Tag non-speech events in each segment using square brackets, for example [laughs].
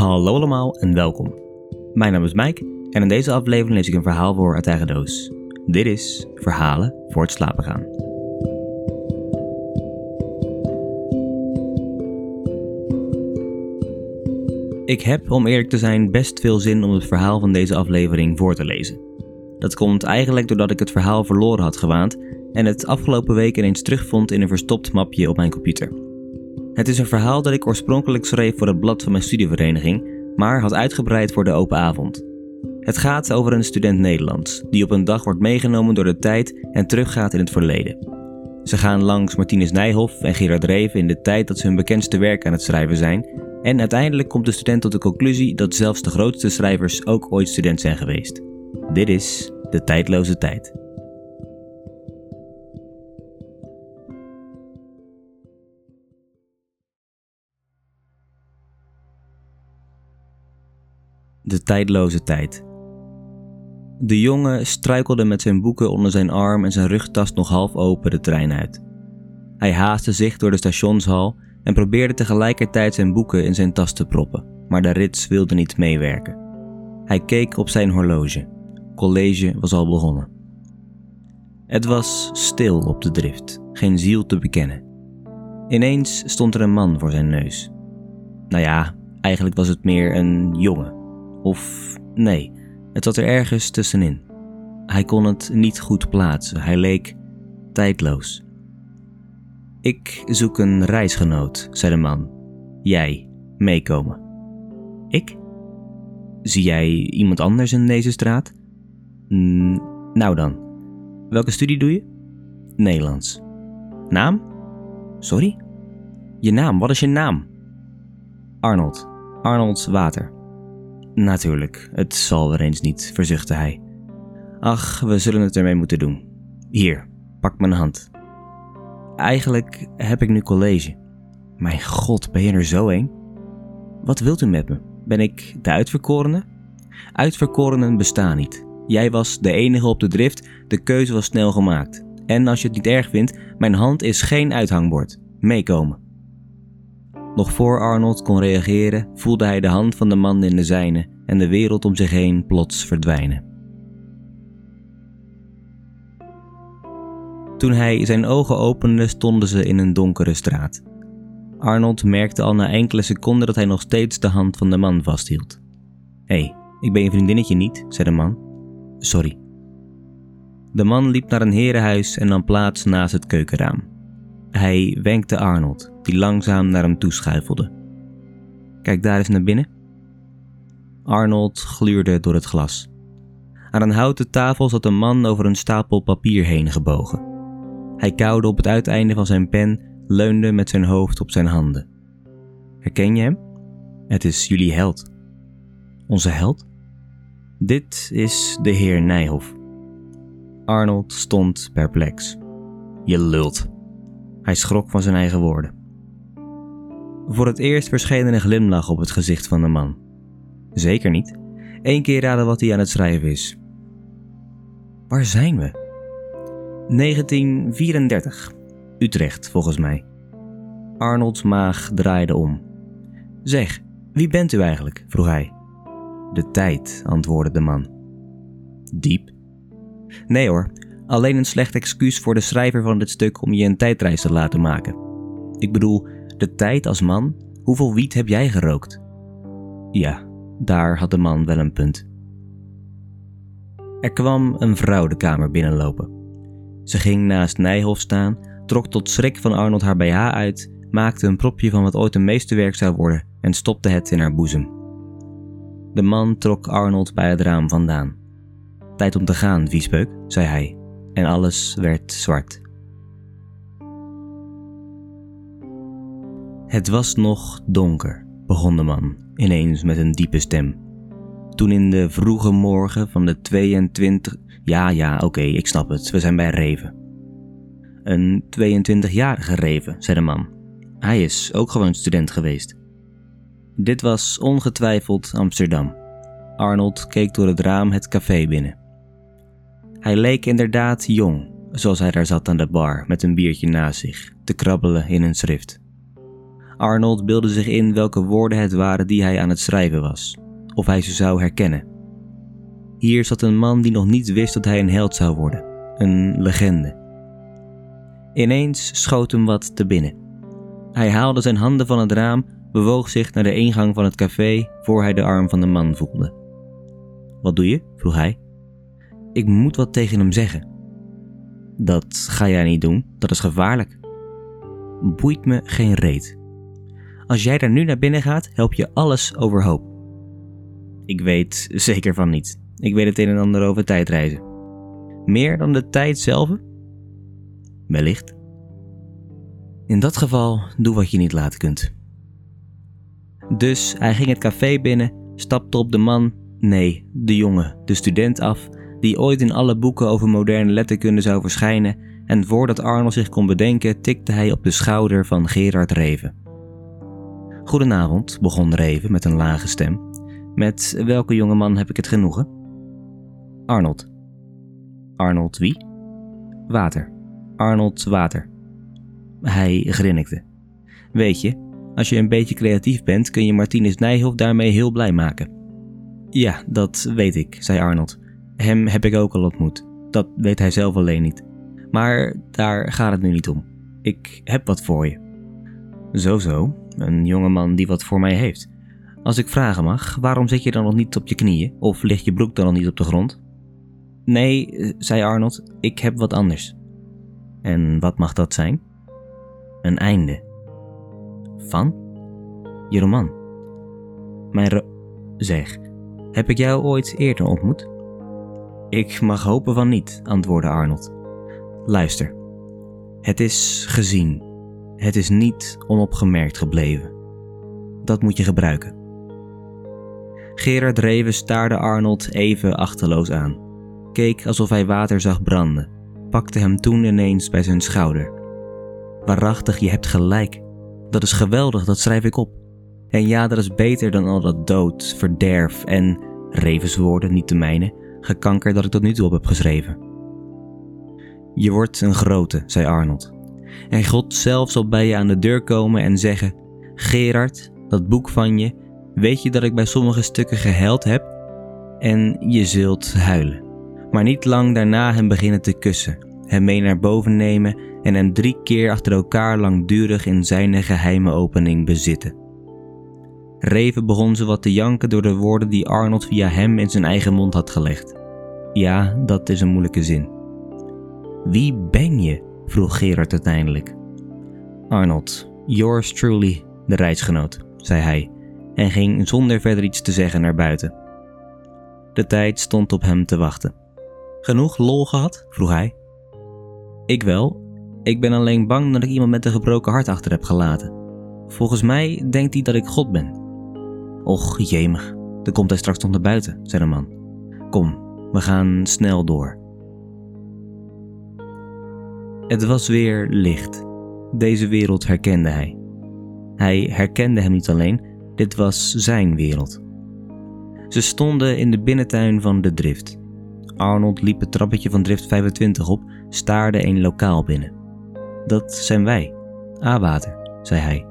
Hallo allemaal en welkom. Mijn naam is Mike en in deze aflevering lees ik een verhaal voor uit eigen doos. Dit is Verhalen voor het slapen gaan. Ik heb, om eerlijk te zijn, best veel zin om het verhaal van deze aflevering voor te lezen. Dat komt eigenlijk doordat ik het verhaal verloren had gewaand en het afgelopen week ineens terugvond in een verstopt mapje op mijn computer. Het is een verhaal dat ik oorspronkelijk schreef voor het blad van mijn studievereniging, maar had uitgebreid voor de open avond. Het gaat over een student Nederlands die op een dag wordt meegenomen door de tijd en teruggaat in het verleden. Ze gaan langs Martinus Nijhoff en Gerard Reven in de tijd dat ze hun bekendste werk aan het schrijven zijn. En uiteindelijk komt de student tot de conclusie dat zelfs de grootste schrijvers ook ooit student zijn geweest. Dit is de tijdloze tijd. De tijdloze tijd. De jongen struikelde met zijn boeken onder zijn arm en zijn rugtas nog half open de trein uit. Hij haastte zich door de stationshal en probeerde tegelijkertijd zijn boeken in zijn tas te proppen, maar de rits wilde niet meewerken. Hij keek op zijn horloge. College was al begonnen. Het was stil op de drift, geen ziel te bekennen. Ineens stond er een man voor zijn neus. Nou ja, eigenlijk was het meer een jongen. Of nee, het zat er ergens tussenin. Hij kon het niet goed plaatsen, hij leek tijdloos. Ik zoek een reisgenoot, zei de man. Jij, meekomen. Ik? Zie jij iemand anders in deze straat? nou dan. Welke studie doe je? Nederlands. Naam? Sorry? Je naam, wat is je naam? Arnold. Arnold Water. Natuurlijk, het zal er eens niet, verzuchtte hij. Ach, we zullen het ermee moeten doen. Hier, pak mijn hand. Eigenlijk heb ik nu college. Mijn god, ben je er zo een? Wat wilt u met me? Ben ik de uitverkorene? Uitverkorenen bestaan niet. Jij was de enige op de drift, de keuze was snel gemaakt. En als je het niet erg vindt, mijn hand is geen uithangbord. Meekomen. Nog voor Arnold kon reageren, voelde hij de hand van de man in de zijne en de wereld om zich heen plots verdwijnen. Toen hij zijn ogen opende, stonden ze in een donkere straat. Arnold merkte al na enkele seconden dat hij nog steeds de hand van de man vasthield. Hé, hey, ik ben je vriendinnetje niet, zei de man. Sorry. De man liep naar een herenhuis en nam plaats naast het keukenraam. Hij wenkte Arnold, die langzaam naar hem toeschuifelde. Kijk daar eens naar binnen. Arnold gluurde door het glas. Aan een houten tafel zat een man over een stapel papier heen gebogen. Hij kauwde op het uiteinde van zijn pen, leunde met zijn hoofd op zijn handen. Herken je hem? Het is jullie held. Onze held? Dit is de heer Nijhoff. Arnold stond perplex. Je lult. Hij schrok van zijn eigen woorden. Voor het eerst verscheen er een glimlach op het gezicht van de man. Zeker niet. Eén keer raden wat hij aan het schrijven is. Waar zijn we? 1934. Utrecht, volgens mij. Arnolds maag draaide om. Zeg, wie bent u eigenlijk? vroeg hij. De tijd, antwoordde de man. Diep? Nee hoor, alleen een slecht excuus voor de schrijver van dit stuk om je een tijdreis te laten maken. Ik bedoel, de tijd als man, hoeveel wiet heb jij gerookt? Ja, daar had de man wel een punt. Er kwam een vrouw de kamer binnenlopen. Ze ging naast Nijhoff staan, trok tot schrik van Arnold haar BH uit, maakte een propje van wat ooit een meesterwerk zou worden en stopte het in haar boezem. De man trok Arnold bij het raam vandaan. Tijd om te gaan, viespeuk, zei hij, en alles werd zwart. Het was nog donker, begon de man, ineens met een diepe stem. Toen in de vroege morgen van de 22. Ja, ja, oké, ik snap het, we zijn bij Reven. Een 22-jarige Reven, zei de man. Hij is ook gewoon student geweest. Dit was ongetwijfeld Amsterdam. Arnold keek door het raam het café binnen. Hij leek inderdaad jong, zoals hij daar zat aan de bar met een biertje naast zich, te krabbelen in een schrift. Arnold beelde zich in welke woorden het waren die hij aan het schrijven was, of hij ze zou herkennen. Hier zat een man die nog niet wist dat hij een held zou worden, een legende. Ineens schoot hem wat te binnen. Hij haalde zijn handen van het raam, bewoog zich naar de ingang van het café voor hij de arm van de man voelde. Wat doe je? vroeg hij. Ik moet wat tegen hem zeggen. Dat ga jij niet doen, dat is gevaarlijk. Boeit me geen reet. Als jij daar nu naar binnen gaat, help je alles overhoop. Ik weet [laughs] zeker van niet. Ik weet het een en ander over tijdreizen. Meer dan de tijd zelf? Wellicht. In dat geval, doe wat je niet laten kunt. Dus hij ging het café binnen, stapte op de man, nee, de jongen, de student af, die ooit in alle boeken over moderne letterkunde zou verschijnen, en voordat Arnold zich kon bedenken, tikte hij op de schouder van Gerard Reven. Goedenavond, begon Reven met een lage stem. Met welke jongeman heb ik het genoegen? Arnold. Arnold wie? Water. Arnold Water. Hij grinnikte. Weet je, als je een beetje creatief bent, kun je Martinus Nijhoff daarmee heel blij maken. Ja, dat weet ik, zei Arnold. Hem heb ik ook al ontmoet. Dat weet hij zelf alleen niet. Maar daar gaat het nu niet om. Ik heb wat voor je. Zo zo, een jongeman die wat voor mij heeft. Als ik vragen mag, waarom zit je dan nog niet op je knieën? Of ligt je broek dan nog niet op de grond? Nee, zei Arnold, ik heb wat anders. En wat mag dat zijn? Een einde. Van? Je roman. Mijn ro... Zeg, heb ik jou ooit eerder ontmoet? Ik mag hopen van niet, antwoordde Arnold. Luister. Het is gezien. Het is niet onopgemerkt gebleven. Dat moet je gebruiken. Gerard Reven staarde Arnold even achterloos aan, keek alsof hij water zag branden, pakte hem toen ineens bij zijn schouder. Waarachtig, je hebt gelijk. Dat is geweldig, dat schrijf ik op. En ja, dat is beter dan al dat dood, verderf en, revenswoorden, niet de mijne, gekanker dat ik tot nu toe op heb geschreven. Je wordt een grote, zei Arnold. En God zelf zal bij je aan de deur komen en zeggen: Gerard, dat boek van je, weet je dat ik bij sommige stukken gehuild heb? En je zult huilen. Maar niet lang daarna hem beginnen te kussen, hem mee naar boven nemen en hem drie keer achter elkaar langdurig in zijn geheime opening bezitten. Reven begon ze wat te janken door de woorden die Arnold via hem in zijn eigen mond had gelegd. Ja, dat is een moeilijke zin. Wie ben je? Vroeg Gerard uiteindelijk. Arnold, yours truly, de reisgenoot, zei hij en ging zonder verder iets te zeggen naar buiten. De tijd stond op hem te wachten. Genoeg lol gehad? vroeg hij. Ik wel. Ik ben alleen bang dat ik iemand met een gebroken hart achter heb gelaten. Volgens mij denkt hij dat ik God ben. Och, jemig. Dan komt hij straks nog naar buiten, zei de man. Kom, we gaan snel door. Het was weer licht. Deze wereld herkende hij. Hij herkende hem niet alleen, dit was zijn wereld. Ze stonden in de binnentuin van de Drift. Arnold liep het trappetje van Drift 25 op, staarde een lokaal binnen. Dat zijn wij, A-water, zei hij.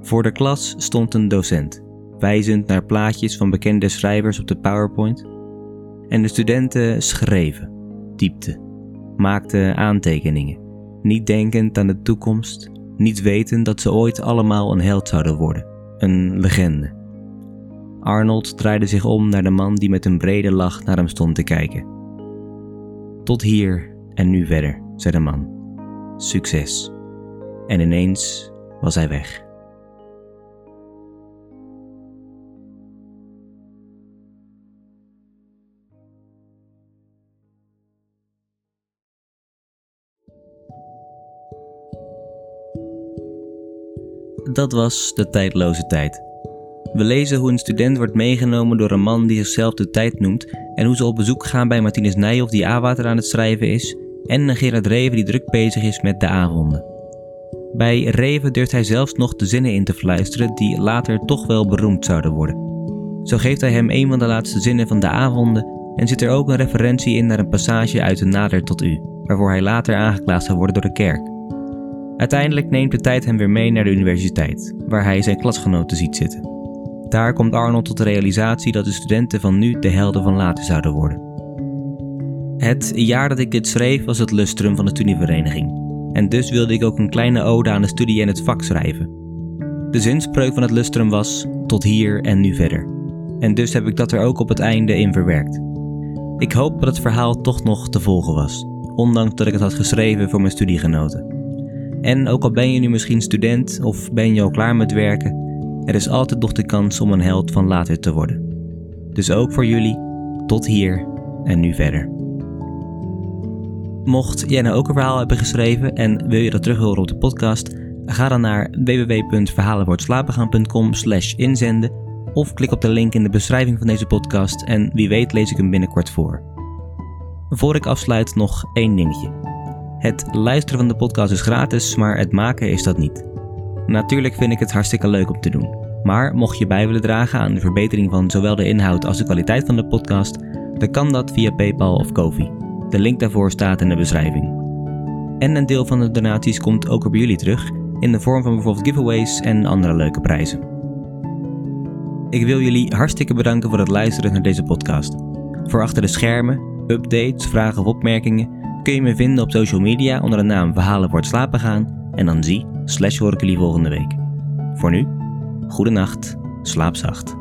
Voor de klas stond een docent, wijzend naar plaatjes van bekende schrijvers op de PowerPoint. En de studenten schreven, typten, maakten aantekeningen, niet denkend aan de toekomst, niet wetend dat ze ooit allemaal een held zouden worden, een legende. Arnold draaide zich om naar de man die met een brede lach naar hem stond te kijken. Tot hier en nu verder, zei de man. Succes. En ineens was hij weg. Dat was de tijdloze tijd. We lezen hoe een student wordt meegenomen door een man die zichzelf de tijd noemt en hoe ze op bezoek gaan bij Martinez Nijhoff die A-water aan het schrijven is en een Gerard Reven die druk bezig is met de avonden. Bij Reven durft hij zelfs nog de zinnen in te fluisteren die later toch wel beroemd zouden worden. Zo geeft hij hem een van de laatste zinnen van de avonden en zit er ook een referentie in naar een passage uit de Nader tot U, waarvoor hij later aangeklaagd zou worden door de kerk. Uiteindelijk neemt de tijd hem weer mee naar de universiteit, waar hij zijn klasgenoten ziet zitten. Daar komt Arnold tot de realisatie dat de studenten van nu de helden van later zouden worden. Het jaar dat ik dit schreef was het lustrum van de studievereniging. En dus wilde ik ook een kleine ode aan de studie en het vak schrijven. De zinspreuk van het lustrum was: tot hier en nu verder. En dus heb ik dat er ook op het einde in verwerkt. Ik hoop dat het verhaal toch nog te volgen was, ondanks dat ik het had geschreven voor mijn studiegenoten. En ook al ben je nu misschien student of ben je al klaar met werken, er is altijd nog de kans om een held van later te worden. Dus ook voor jullie, tot hier en nu verder. Mocht jij nou ook een verhaal hebben geschreven en wil je dat terug horen op de podcast, ga dan naar www.verhalenwoordslapengaan.com slash inzenden of klik op de link in de beschrijving van deze podcast en wie weet lees ik hem binnenkort voor. Voor ik afsluit nog één dingetje. Het luisteren van de podcast is gratis, maar het maken is dat niet. Natuurlijk vind ik het hartstikke leuk om te doen. Maar mocht je bij willen dragen aan de verbetering van zowel de inhoud als de kwaliteit van de podcast, dan kan dat via PayPal of Kofi. De link daarvoor staat in de beschrijving. En een deel van de donaties komt ook op jullie terug in de vorm van bijvoorbeeld giveaways en andere leuke prijzen. Ik wil jullie hartstikke bedanken voor het luisteren naar deze podcast. Voor achter de schermen, updates, vragen of opmerkingen kun je me vinden op social media onder de naam Verhalen wordt slapen gaan en dan zie slash hoor ik jullie volgende week. Voor nu, goede nacht, slaap zacht.